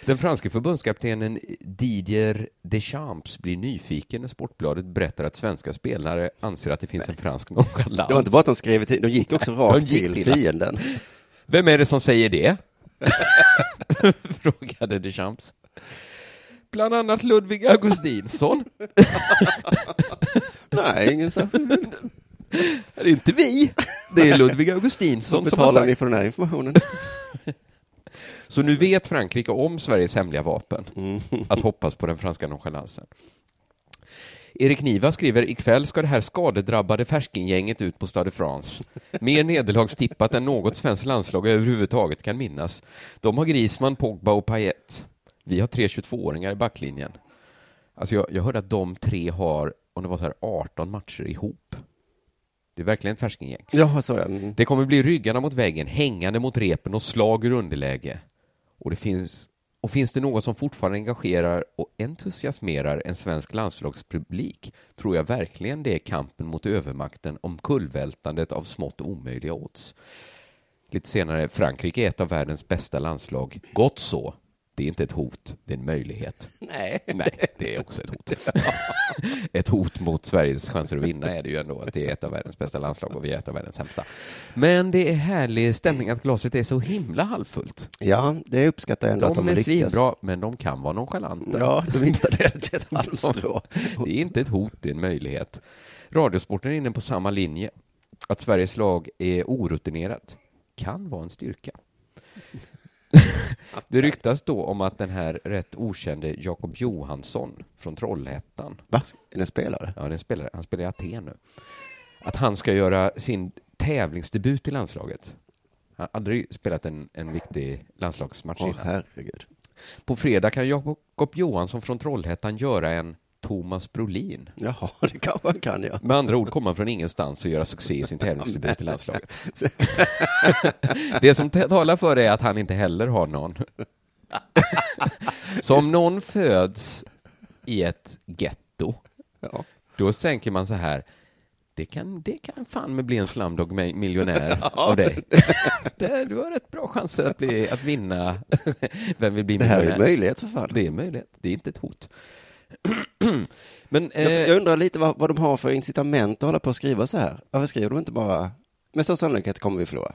S4: Den franske förbundskaptenen Didier Deschamps blir nyfiken när Sportbladet berättar att svenska spelare anser att det finns en fransk nonchalans.
S3: Det var inte bara att de skrev tid- de gick *laughs* också rakt
S4: gick
S3: till
S4: till-
S3: fienden.
S4: Vem är det som säger det? *laughs* Frågade Deschamps. Bland annat Ludvig Augustinsson. *laughs*
S3: Nej, ingen så.
S4: Det är inte vi. Det är Ludvig Augustinsson
S3: Som
S4: har
S3: betalar ni för den här informationen?
S4: Så nu vet Frankrike om Sveriges hemliga vapen.
S3: Mm.
S4: Att hoppas på den franska nonchalansen. Erik Niva skriver, ikväll ska det här skadedrabbade färskingänget ut på Stade France. Mer nederlagstippat än något svenskt landslag överhuvudtaget kan minnas. De har Grisman, Pogba och Payet. Vi har tre 22-åringar i backlinjen. Alltså jag, jag hörde att de tre har, om det var så här 18 matcher ihop. Det är verkligen ett färskingäng.
S3: Ja, så. Mm.
S4: Det kommer bli ryggarna mot väggen, hängande mot repen och slag ur underläge. Och det finns och finns det något som fortfarande engagerar och entusiasmerar en svensk landslagspublik tror jag verkligen det är kampen mot övermakten om kullvältandet av smått omöjliga odds. Lite senare, Frankrike är ett av världens bästa landslag. Gott så. Det är inte ett hot, det är en möjlighet. *laughs*
S3: Nej.
S4: Nej, det är också ett hot. *laughs* ett hot mot Sveriges chanser att vinna är det ju ändå att det är ett av världens bästa landslag och vi är ett av världens sämsta. Men det är härlig stämning att glaset är så himla halvfullt.
S3: Ja, det uppskattar jag ändå att
S4: De
S3: de
S4: är
S3: lyckas.
S4: svinbra, men de kan vara nonchalanta.
S3: Ja, de hittade det till ett halmstrå. *laughs*
S4: Det är inte ett hot, det är en möjlighet. Radiosporten är inne på samma linje. Att Sveriges lag är orutinerat kan vara en styrka. *laughs* Det ryktas då om att den här rätt okände Jakob Johansson från Trollhättan,
S3: Va? Är det en spelare?
S4: ja, den spelar, han spelar i Aten nu, att han ska göra sin tävlingsdebut i landslaget. Han har aldrig spelat en, en viktig landslagsmatch
S3: Åh,
S4: innan.
S3: herregud.
S4: På fredag kan Jakob Johansson från Trollhättan göra en Thomas Brolin.
S3: Jaha, det kanske han kan, ja.
S4: Med andra ord kommer han från ingenstans och göra succé i sin tävlingsdebut i landslaget. *laughs* Det som talar för det är att han inte heller har någon. *laughs* Så om någon föds i ett getto,
S3: ja.
S4: då tänker man så här, det kan, det kan fan med bli en slumdog mi- miljonär *laughs* av dig. Det, du har rätt bra chanser att, bli, att vinna Vem vill bli
S3: Det här är
S4: miljonär?
S3: en möjlighet för fan.
S4: Det är möjligt, det är inte ett hot. *clears throat* Men eh,
S3: Jag, jag undrar lite vad, vad de har för incitament att hålla på och skriva så här. Varför skriver de inte bara, med stor sannolikhet kommer vi förlora?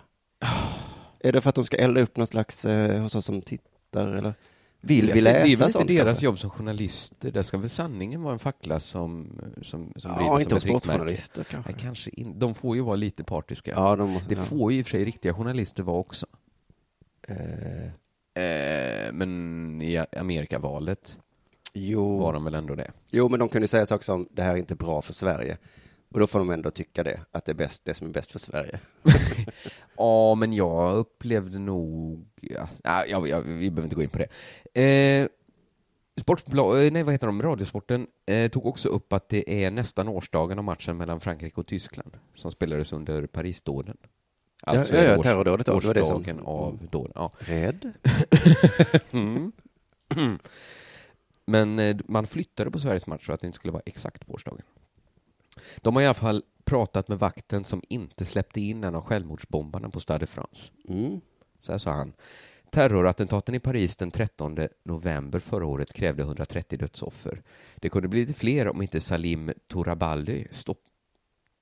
S3: Är det för att de ska elda upp någon slags eh, hos oss som tittar eller vill vi
S4: det, det är
S3: läsa
S4: väl
S3: sånt?
S4: inte deras
S3: kanske?
S4: jobb som journalister. Där ska väl sanningen vara en fackla som, som, som
S3: Ja,
S4: vrider
S3: inte
S4: som ett riktmärke.
S3: kanske.
S4: Nej, kanske in, de får ju vara lite partiska.
S3: Ja, de måste,
S4: Det
S3: ja.
S4: får ju i och för sig riktiga journalister vara också.
S3: Eh,
S4: Eh, men i Amerikavalet
S3: jo.
S4: var de väl ändå det.
S3: jo, men de kunde säga saker som det här är inte bra för Sverige. Och då får de ändå tycka det, att det är bäst, det som är bäst för Sverige. *laughs*
S4: Ja, men jag upplevde nog... Ja, ja, ja, ja, vi behöver inte gå in på det. Eh, Sportbla, eh, nej, vad heter de? Radiosporten eh, tog också upp att det är nästan årsdagen av matchen mellan Frankrike och Tyskland som spelades under Parisdåden. Alltså
S3: ja, ja,
S4: är års-
S3: terrordådet då, det som-
S4: årsdagen av dåden. Ja.
S3: Rädd? *laughs*
S4: Mm. *clears throat* *clears throat* Men eh, man flyttade på Sveriges match så att det inte skulle vara exakt på årsdagen. De har i alla fall pratat med vakten som inte släppte in en av självmordsbombarna på Stade de France.
S3: Mm.
S4: Så här sa han. Terrorattentaten i Paris den 13 november förra året krävde 130 dödsoffer. Det kunde bli lite fler om inte Salim Touraballi stopp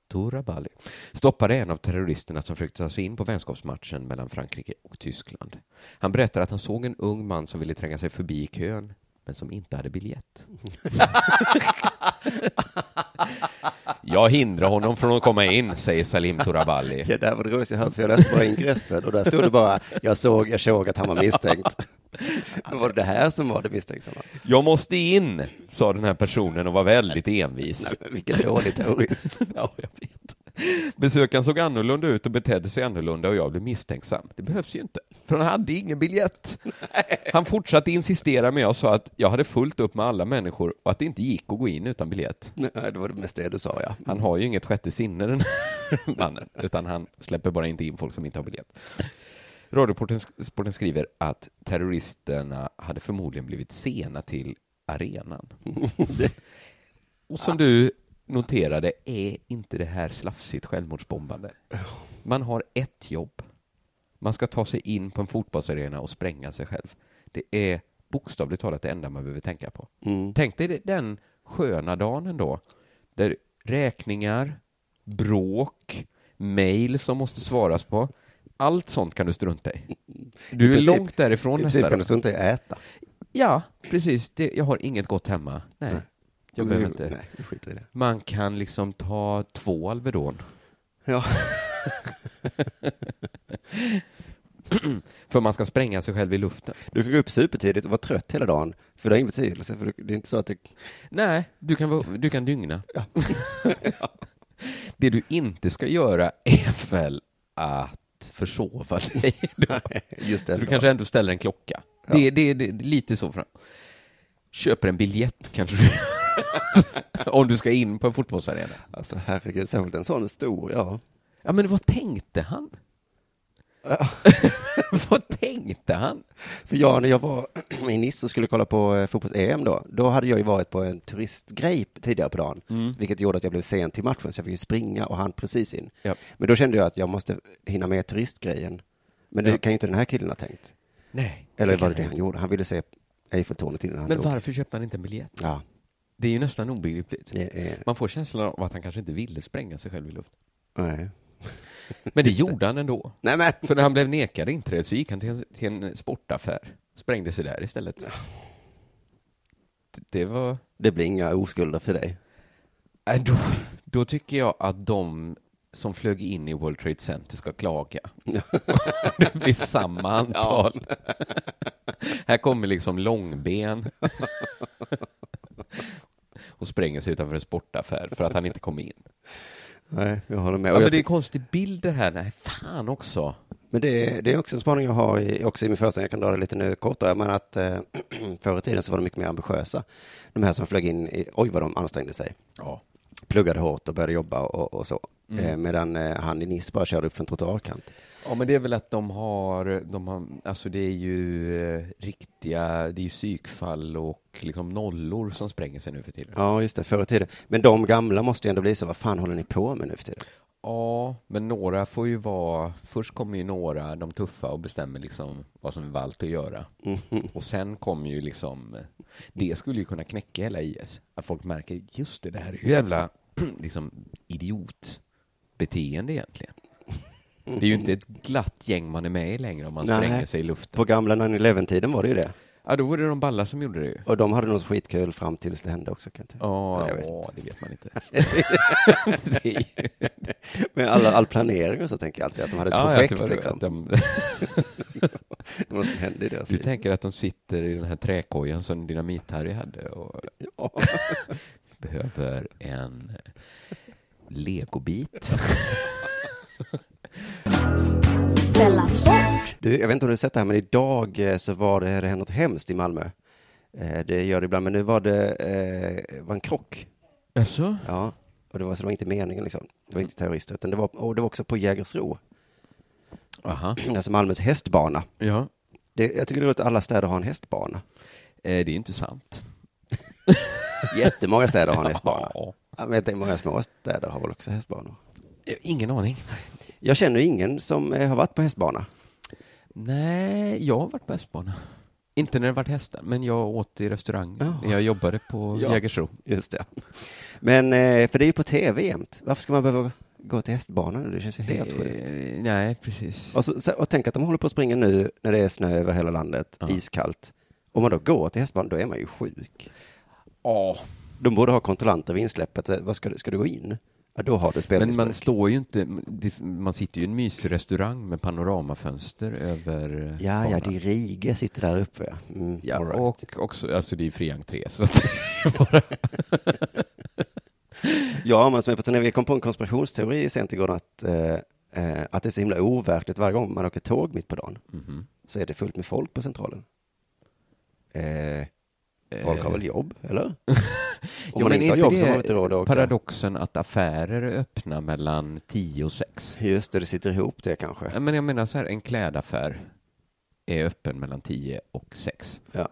S4: Touraballi stoppade en av terroristerna som försökte ta sig in på vänskapsmatchen mellan Frankrike och Tyskland. Han berättar att han såg en ung man som ville tränga sig förbi i kön, men som inte hade biljett. *laughs* Jag hindrar honom från att komma in, säger Salim Touraballi.
S3: Ja, det här var det roligaste jag hört, för jag läste bara ingressen och där stod det bara, jag såg, jag såg att han var misstänkt. Men var det det här som var det misstänksamma?
S4: Jag måste in, sa den här personen och var väldigt envis.
S3: Nej, vilken dålig terrorist.
S4: Ja, jag vet. *laughs* Besökaren såg annorlunda ut och betedde sig annorlunda och jag blev misstänksam. Det behövs ju inte, för han hade ingen biljett. Han fortsatte insistera men jag sa att jag hade fullt upp med alla människor och att det inte gick att gå in utan biljett.
S3: Nej, det var det mest det du sa, ja.
S4: Han har ju inget sjätte sinne den här *laughs* mannen, utan han släpper bara inte in folk som inte har biljett. Radioporten skriver att terroristerna hade förmodligen blivit sena till arenan. *laughs* Och som du noterade är inte det här slafsigt självmordsbombande. Man har ett jobb. Man ska ta sig in på en fotbollsarena och spränga sig själv. Det är bokstavligt talat det enda man behöver tänka på.
S3: Mm.
S4: Tänk dig den sköna dagen ändå, där räkningar, bråk, mejl som måste svaras på, allt sånt kan du strunta i. Du är
S3: princip-
S4: långt därifrån
S3: I
S4: nästa
S3: princip kan du strunta i att äta.
S4: Ja, precis. Det, jag har inget gott hemma. Nej,
S3: Nej.
S4: Jag behöver inte.
S3: Nej, vi skiter i det.
S4: Man kan liksom ta två Alvedon.
S3: Ja. *laughs*
S4: För man ska spränga sig själv i luften.
S3: Du kan gå upp supertidigt och vara trött hela dagen. För det har ingen betydelse, för det är inte så att det...
S4: Nej, du kan, vara- du kan dygna. *laughs* Det du inte ska göra är väl att försova dig. *laughs*
S3: Just
S4: Så
S3: det.
S4: du kanske ändå ställer en klocka. Det, det, det, det är lite så fram. Köper en biljett kanske du *laughs* Om du ska in på en fotbollsarena.
S3: Alltså herregud, särskilt en sån stor, ja.
S4: Ja, men vad tänkte han? *laughs* vad tänkte han?
S3: För jag, när jag var *clears throat* i Nice och skulle kolla på eh, fotbolls-EM då, då hade jag ju varit på en turistgrej tidigare på dagen, vilket gjorde att jag blev sen till matchen, så jag fick ju springa och han precis in.
S4: Ja.
S3: Men då kände jag att jag måste hinna med turistgrejen. Men det
S4: Ja.
S3: kan ju inte den här killen ha tänkt.
S4: Nej.
S3: Eller
S4: kan
S3: var det det han gjorde? Han ville se Eiffeltornet innan han
S4: Men
S3: dog.
S4: varför köpte han inte en biljett?
S3: Ja,
S4: Det är ju nästan obegripligt. Man får känslan av att han kanske inte ville spränga sig själv i luften.
S3: Nej.
S4: Men det gjorde han ändå.
S3: Nej men!
S4: För när han blev nekad inträde så gick han till en, till en sportaffär. Sprängde sig där istället. Det, det var...
S3: Det blir inga oskulder för dig.
S4: Äh, då, då tycker jag att de som flög in i World Trade Center ska klaga. *laughs* det blir samma antal. Här kommer liksom långben *laughs* och spränger sig utanför en sportaffär för att han inte kom in.
S3: Nej, jag håller med.
S4: Ja, men det är
S3: ty-
S4: konstig bild det här. Nej, fan också.
S3: Men det, det är också en spaning jag har i, också i min föreställning, jag kan dra det lite nu kortare, men att eh, *clears throat* förr i tiden så var de mycket mer ambitiösa. De här som flög in i, oj vad de ansträngde sig,
S4: Ja.
S3: pluggade hårt och började jobba och, och så. Eh, medan eh, han i Nice bara körde upp för en trottoarkant.
S4: Ja, men det är väl att de har, de har alltså det är ju eh, riktiga, det är ju psykfall och liksom nollor som spränger sig nu för tiden.
S3: Ja, just det, förr i tiden. Men de gamla måste ju ändå bli så, vad fan håller ni på med nu för tiden?
S4: Ja, men några får ju vara, först kommer ju några, de tuffa, och bestämmer liksom vad som är valt att göra. Och sen kommer ju liksom, det skulle ju kunna knäcka hela IS. Att folk märker, just det, det här är ju jävla *clears throat* liksom idiotbeteende egentligen. Det är ju inte ett glatt gäng man är med i längre om man
S3: Nej.
S4: spränger sig i luften.
S3: På gamla 9-11-tiden var det ju det.
S4: Ja, då var det de balla som gjorde det ju.
S3: Och de hade nog skitkul fram tills det hände också. Kan jag tänka.
S4: Ja, ja, det vet man inte. *laughs*
S3: Men alla, all planering och så tänker jag alltid att de hade ett
S4: Ja,
S3: projekt
S4: var-
S3: liksom.
S4: de, *laughs*
S3: något som hände i deras
S4: du
S3: liv.
S4: tänker att de sitter i den här träkojan som Dynamit-Harry hade och
S3: Ja. *laughs*
S4: behöver en legobit.
S3: Du, jag vet inte om du har sett det här, men idag eh, så var det, det något hemskt i Malmö. Eh, Det gör det ibland, men nu var det eh, var en krock.
S4: Jaså?
S3: Ja, och det var, så det var inte meningen liksom. Det var inte terrorister, utan det var, och det var också på Jägersro,
S4: Aha. *clears throat*
S3: alltså Malmös hästbana.
S4: Ja,
S3: Det, jag tycker det är roligt att alla städer har en hästbana.
S4: eh, det är inte sant. *laughs*
S3: Jättemånga städer har en *laughs* hästbana.
S4: Ja.
S3: Ja, men det är många små städer har väl också hästbanor.
S4: Eh, Ingen aning.
S3: Jag känner ingen som eh, har varit på hästbana.
S4: Nej, jag har varit på hästbana. Inte när det varit hästar, men jag åt i restaurang.
S3: Ja.
S4: Jag jobbade på
S3: Ja.
S4: Jägersro.
S3: Just det. Men, eh, för det är ju på tv jämt. Varför ska man behöva gå till hästbanan? Det känns ju helt sjukt.
S4: Nej, precis.
S3: Och, så, och tänk att de håller på att springa nu när det är snö över hela landet,
S4: Ja.
S3: iskallt. Om man då går till hästbanan, då är man ju sjuk.
S4: Ja,
S3: De borde ha kontrollanter vid insläppet. Vad ska, du- ska du gå in? Ja, då har du
S4: men
S3: spelmissbruk.
S4: man står ju inte, man sitter ju i en mysig restaurang med panoramafönster över
S3: Ja, ja,
S4: banan.
S3: det är Rige sitter där uppe. Mm,
S4: Ja,
S3: right.
S4: och också, alltså det är fri entré, så att bara... *laughs*
S3: Ja, men som är på turné, vi kom på en konspirationsteori sent igår att, eh, eh, att det är så himla overkligt varje gång man åker tåg mitt på dagen.
S4: Mhm.
S3: Så är det fullt med folk på centralen. Eh, folk har
S4: Eh,
S3: väl jobb, eller? *laughs* Om
S4: jo,
S3: man inte har jobb så har man inte råd att åka.
S4: Paradoxen att affärer är öppna mellan 10 och 6.
S3: Just det, det sitter ihop det kanske.
S4: Men jag menar så här, en klädaffär är öppen mellan 10 och 6.
S3: Ja.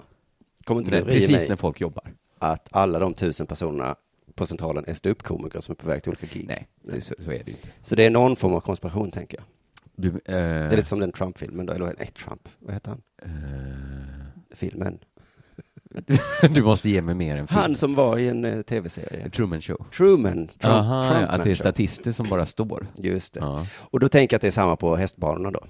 S3: Kommer inte ria
S4: precis
S3: mig
S4: när folk jobbar.
S3: att alla de tusen personerna på centralen är ståuppkomiker som är på väg till olika gig?
S4: Nej, det, så, så är det ju inte.
S3: Så det är någon form av konspiration, tänker jag.
S4: Du, eh,
S3: Det är lite som den Trump-filmen då, eller nej, Trump, vad heter han?
S4: eh,
S3: Filmen. *laughs*
S4: du måste ge mig mer än film.
S3: Han som var i en eh, tv-serie.
S4: Truman Show.
S3: Truman. Trump,
S4: Aha,
S3: Trumpman
S4: att det är
S3: Show.
S4: statister som bara står.
S3: Just det.
S4: Ja.
S3: Och då tänker jag att det är samma på hästbanorna då.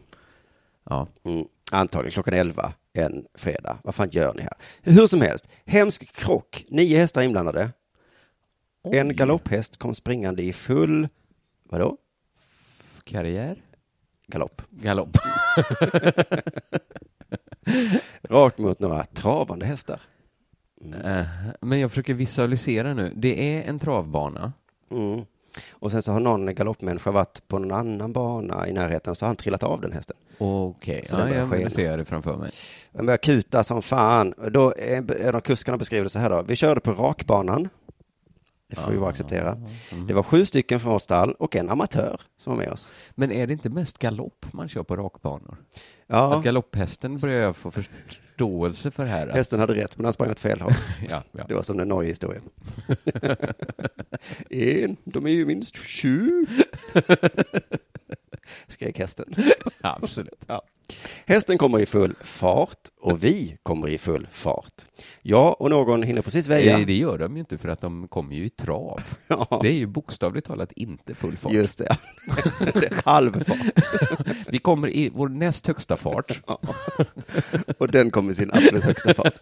S4: ja.
S3: Mm. Antagligen klockan 11 en fredag. Vad fan gör ni här? Hur som helst, hemsk krock. Nio hästar inblandade. En galopphäst kom springande i full, vadå?
S4: Karriär?
S3: Galopp.
S4: Galopp. *laughs*
S3: Rakt mot några travande hästar.
S4: Eh, Men jag försöker visualisera nu. Det är en travbana.
S3: Mm. Och sen så har någon galoppmänniska varit på någon annan bana i närheten så har han trillat av den hästen.
S4: Okej,
S3: den
S4: ja, jag
S3: skena.
S4: ser det framför mig.
S3: Den börjar kuta som fan. Då är är de kuskarna beskriver det så här då. Vi körde på rakbanan. Det får vi bara acceptera. Det var sju stycken från vårt stall och en amatör som var med oss.
S4: Men är det inte mest galopp man kör på rakbanor?
S3: Ja,
S4: Att galopphästen börjar jag få förståelse för här. Att,
S3: hästen hade rätt men han sprang åt fel håll. *laughs*
S4: ja, ja.
S3: Det var som en nojig historia. en, *laughs* de är ju minst sju. *laughs* Skrek hästen.
S4: Absolut.
S3: Ja. Hästen kommer i full fart och vi kommer i full fart. Jag och någon hinner precis väja.
S4: Eh, Det gör de ju inte för att de kommer ju i trav. *laughs*
S3: Ja,
S4: Det är ju bokstavligt talat inte full fart.
S3: just det. *laughs* är halvfart. *laughs*
S4: Vi kommer i vår näst högsta fart.
S3: Ja. Och den kom i sin absolut högsta fart.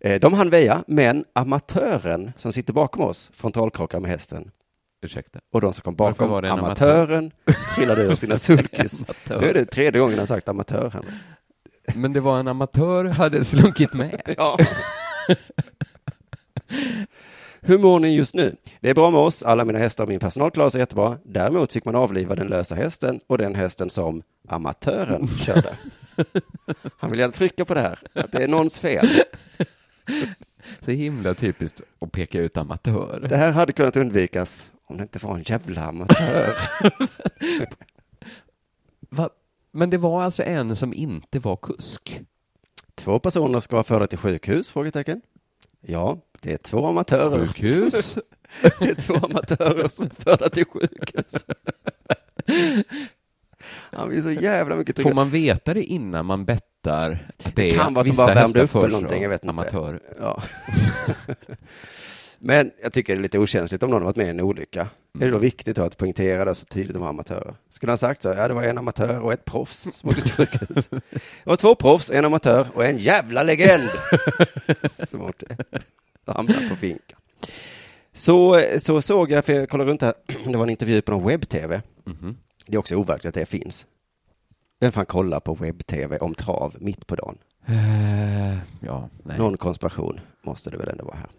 S3: Eh, De hann väja, men amatören som sitter bakom oss frontalkrockar med hästen
S4: Ursäkta.
S3: och de som kom bakom
S4: var det en
S3: amatören trillade ur sina *laughs* sulkis.
S4: Amatör.
S3: Nu är det tredje gången han sagt amatör här.
S4: Men det var en amatör hade slunkit med. *laughs*
S3: Ja. Hur mår ni just nu? Det är bra med oss, alla mina hästar och min personal klarar sig jättebra. Däremot fick man avliva den lösa hästen och den hästen som amatören körde. Han vill gärna trycka på det här, att det är någons fel.
S4: Så himla typiskt att peka ut amatör.
S3: Det här hade kunnat undvikas det inte var en jävla amatör. *laughs*
S4: Men det var alltså en som inte var kusk?
S3: Två personer ska vara förda till sjukhus? Frågetecken. Ja, det är två amatörer.
S4: Sjukhus? *laughs*
S3: Det är två amatörer som är förda till sjukhus. *laughs* Han blir så jävla mycket
S4: Får
S3: tryggare.
S4: man veta det innan man bettar att det är
S3: kan vara att de bara värmde upp eller någonting, jag vet inte.
S4: Amatör.
S3: Ja. Men jag tycker det är lite okänsligt om någon har varit med i en olycka. Är det då viktigt då att poängtera det så tydligt var amatörer? Skulle han sagt så, ja det var en amatör och ett proffs som åkte till sjukhus. *laughs* Det var två proffs, en amatör och en jävla legend som åkte, hamnade på finkan. Så, så såg jag, för jag kollade runt här, *clears throat* det var en intervju på någon webb-tv.
S4: Mhm.
S3: Det är också overkligt att det finns. Vem fan kollar på webb-tv om trav mitt på dagen?
S4: Eh, ja, nej.
S3: Någon konspiration måste det väl ändå vara här.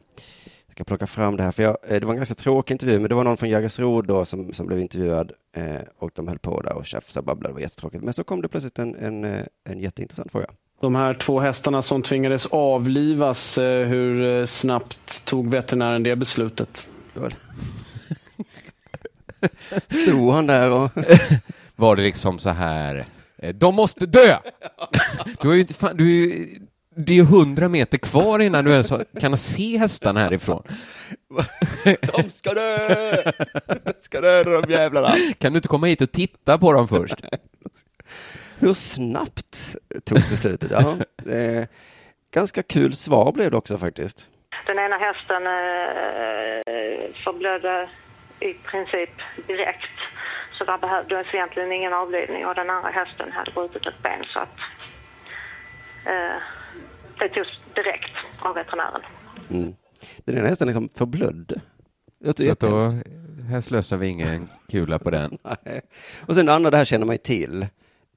S3: Ska plocka fram det här, för jag, eh, det var en ganska tråkig intervju, men det var någon från Jägersro då som, som blev intervjuad eh, och de höll på där och tjafsade och babblade, det var jättetråkigt. Men så kom det plötsligt en, en, eh, en jätteintressant fråga.
S6: De här två hästarna som tvingades avlivas, eh, hur snabbt tog veterinären det beslutet? *laughs*
S3: Stod han där och...
S4: Var det liksom så här, de måste dö! *laughs* Du har ju inte fan, du är ju, det är hundra meter kvar innan du ens kan se hästarna härifrån. *laughs*
S3: De ska dö! Ska dö de jävlarna!
S4: Kan du inte komma hit och titta på dem först?
S3: Hur snabbt togs beslutet? Ja, eh, ganska kul svar blev det också faktiskt.
S7: Den ena hästen eh, förblödde i princip direkt. Så där behövdes egentligen ingen avlivning och den andra hästen hade brutit ett ben så att det togs direkt av veterinären.
S3: Mm. Den ena hästen liksom. Det låter
S4: Så att då, här slösar vi ingen kula på den. *laughs*
S3: Nej. Och sen det andra, det här känner man ju till.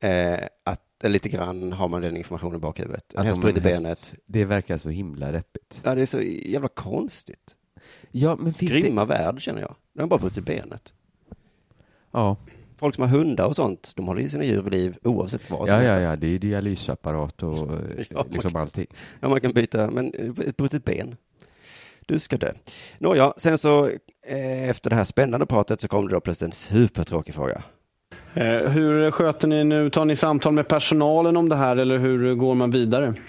S3: Eh, att eh, lite grann har man den informationen i bakhuvudet. En
S4: Att
S3: häst bryter benet.
S4: Det verkar så himla deppigt.
S3: Ja, det är så jävla konstigt.
S4: Ja, men finns
S3: Grymma värld känner jag. De har bara brutit benet.
S4: det... Ja,
S3: Folk som har hundar och sånt, de håller ju sina djur vid liv oavsett vad som
S4: ja, ja, ja, det är dialysapparat och *laughs* eh,
S3: Ja,
S4: liksom allting.
S3: Ja, man kan byta, men eh, ett brutet ben. Du ska dö. Nåja, sen så eh, efter det här spännande pratet så kom det då plötsligt en supertråkig fråga.
S6: Eh, Hur sköter ni nu? Tar ni samtal med personalen om det här eller hur går man vidare? *laughs*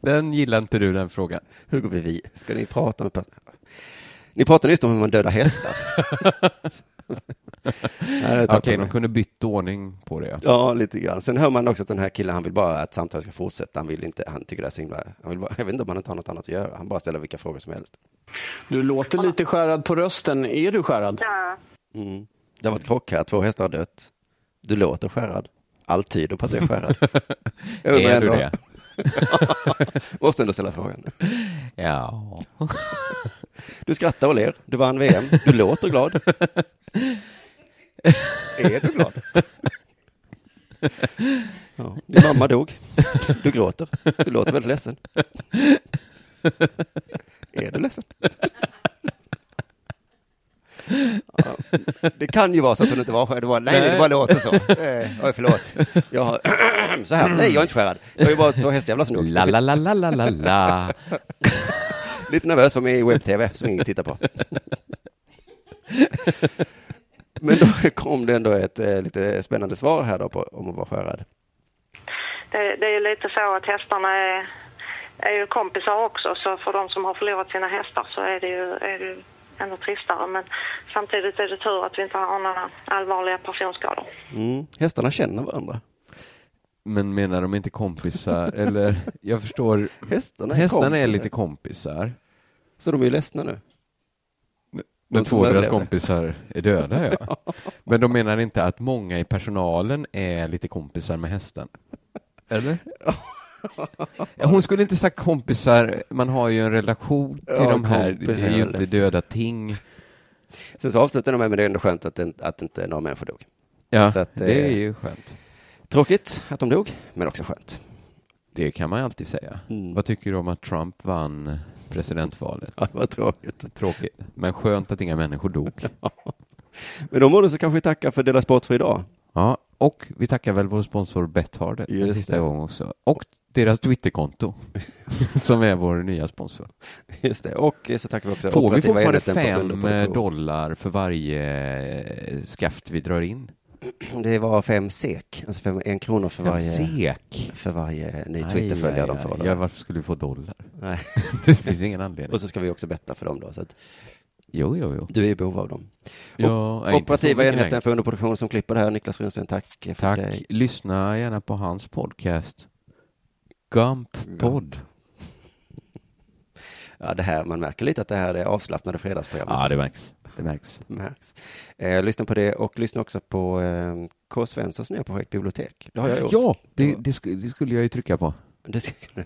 S4: Den gillar inte du, den frågan.
S3: Hur går vi vid? Ska ni prata med personal? Ni pratade just om hur man dödar hästar. *laughs*
S4: Okej, de kunde bytt ordning på det. Ja.
S3: Lite grann. Sen hör man också att den här killen, han vill bara att samtalet ska fortsätta. Han vill inte, han tycker det är så himla, han vill bara, jag vet inte om han inte har något annat att göra. Han bara ställer vilka frågor som helst.
S6: Du låter lite skärrad på rösten. Är du skärrad?
S7: Ja,
S3: Mm. Det har varit krock här, två hästar har dött. Du låter skärrad. Allt tyder på att du är skärrad. *laughs*
S4: Är du
S3: ändå-
S4: det? *laughs*
S3: Måste ändå ställa frågan.
S4: Ja.
S3: Du skrattar och ler. Du vann VM. Du låter glad. Är du glad? Ja, din mamma dog. Du gråter. Du låter väldigt ledsen. Är du ledsen? Ja, det kan ju vara så att hon inte var skärrad. Det var, nej, nej, det bara låter så. Eh, oj, förlåt. Jag har, *clears throat* så här, nej, jag är inte skärrad. Jag är bara två hästjävlar som
S4: dog. la, la, la, la, la, la.
S3: Lite nervös för mig i webb-tv som ingen tittar på. *laughs* Men då kom det ändå ett eh, lite spännande svar här då på, om att vara skärrad.
S7: Det, det är ju lite så att hästarna är, är ju kompisar också så för de som har förlorat sina hästar så är det ju, är det ju ännu tristare. Men samtidigt är det tur att vi inte har några allvarliga personskador.
S3: Mm. Hästarna känner varandra.
S4: Men menar de inte kompisar? Eller, jag förstår,
S3: Hästarna är,
S4: hästarna är lite kompisar.
S3: Så de är ju ledsna nu. Som
S4: två av deras kompisar är döda, *laughs* ja. Men de menar inte att många i personalen är lite kompisar med hästen? Eller? *laughs* Hon skulle inte sagt kompisar, man har ju en relation till
S3: Ja,
S4: de här, det är ju inte döda ting.
S3: Sen så avslutar de med, men det är ändå skönt att, det, att inte några människor dog.
S4: Ja,
S3: att,
S4: det
S3: eh,
S4: är ju skönt.
S3: Tråkigt att de dog, men också skönt.
S4: Det kan man ju alltid säga.
S3: Mm.
S4: Vad tycker du om att Trump vann presidentvalet?
S3: Ja, det var tråkigt.
S4: Tråkigt, men skönt att inga människor dog. *laughs*
S3: Men de borde så kanske vi tacka för Dela Sport för idag.
S4: Ja, och vi tackar väl vår sponsor Betthard en
S3: Just
S4: sista
S3: det.
S4: gång också. Och deras Twitterkonto, *laughs* som är vår nya sponsor.
S3: Just det, och så tackar vi också
S4: Får vi fortfarande fem dollar för varje skaft vi drar in?
S3: Det var fem sek, alltså fem, en krona för
S4: Fem
S3: varje,
S4: sek?
S3: för varje ny Twitterföljare de får. Då.
S4: Ja, varför skulle vi få dollar?
S3: Nej. *laughs*
S4: Det finns ingen anledning.
S3: Och så ska vi också betta för dem då, så att
S4: Jo, jo, jo.
S3: du är i behov av dem.
S4: Ja,
S3: Operativa enheten
S4: längre.
S3: för underproduktion som klipper det här, Niklas Runsten, tack för
S4: Tack.
S3: dig.
S4: Lyssna gärna på hans podcast. Gump podd.
S3: Ja, det här, man märker lite att det här är avslappnade fredagsprogram.
S4: Ja, det märks. Det märks.
S3: märks. Eh, lyssna på det och lyssna också på eh, K. Svenssons nya projekt Bibliotek. Det har jag gjort.
S4: Ja, det, det, sk- det skulle jag ju trycka på.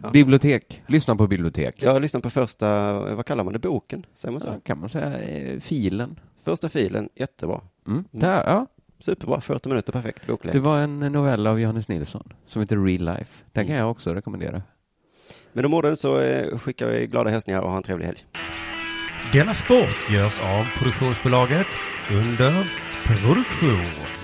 S3: Ja.
S4: Bibliotek. Lyssna på bibliotek.
S3: Jag har lyssnat på första, vad kallar man det, boken? Säger man så?
S4: Så kan man säga eh, filen.
S3: Första filen, jättebra.
S4: Mm. Där, ja.
S3: Superbra, 40 minuter, perfekt boklek.
S4: Det var en novell av Johannes Nilsson som heter Real Life. Den kan jag också rekommendera.
S3: Med de orden så eh, skickar vi glada hälsningar och ha en trevlig helg.
S8: Denna sport görs av produktionsbolaget under produktion.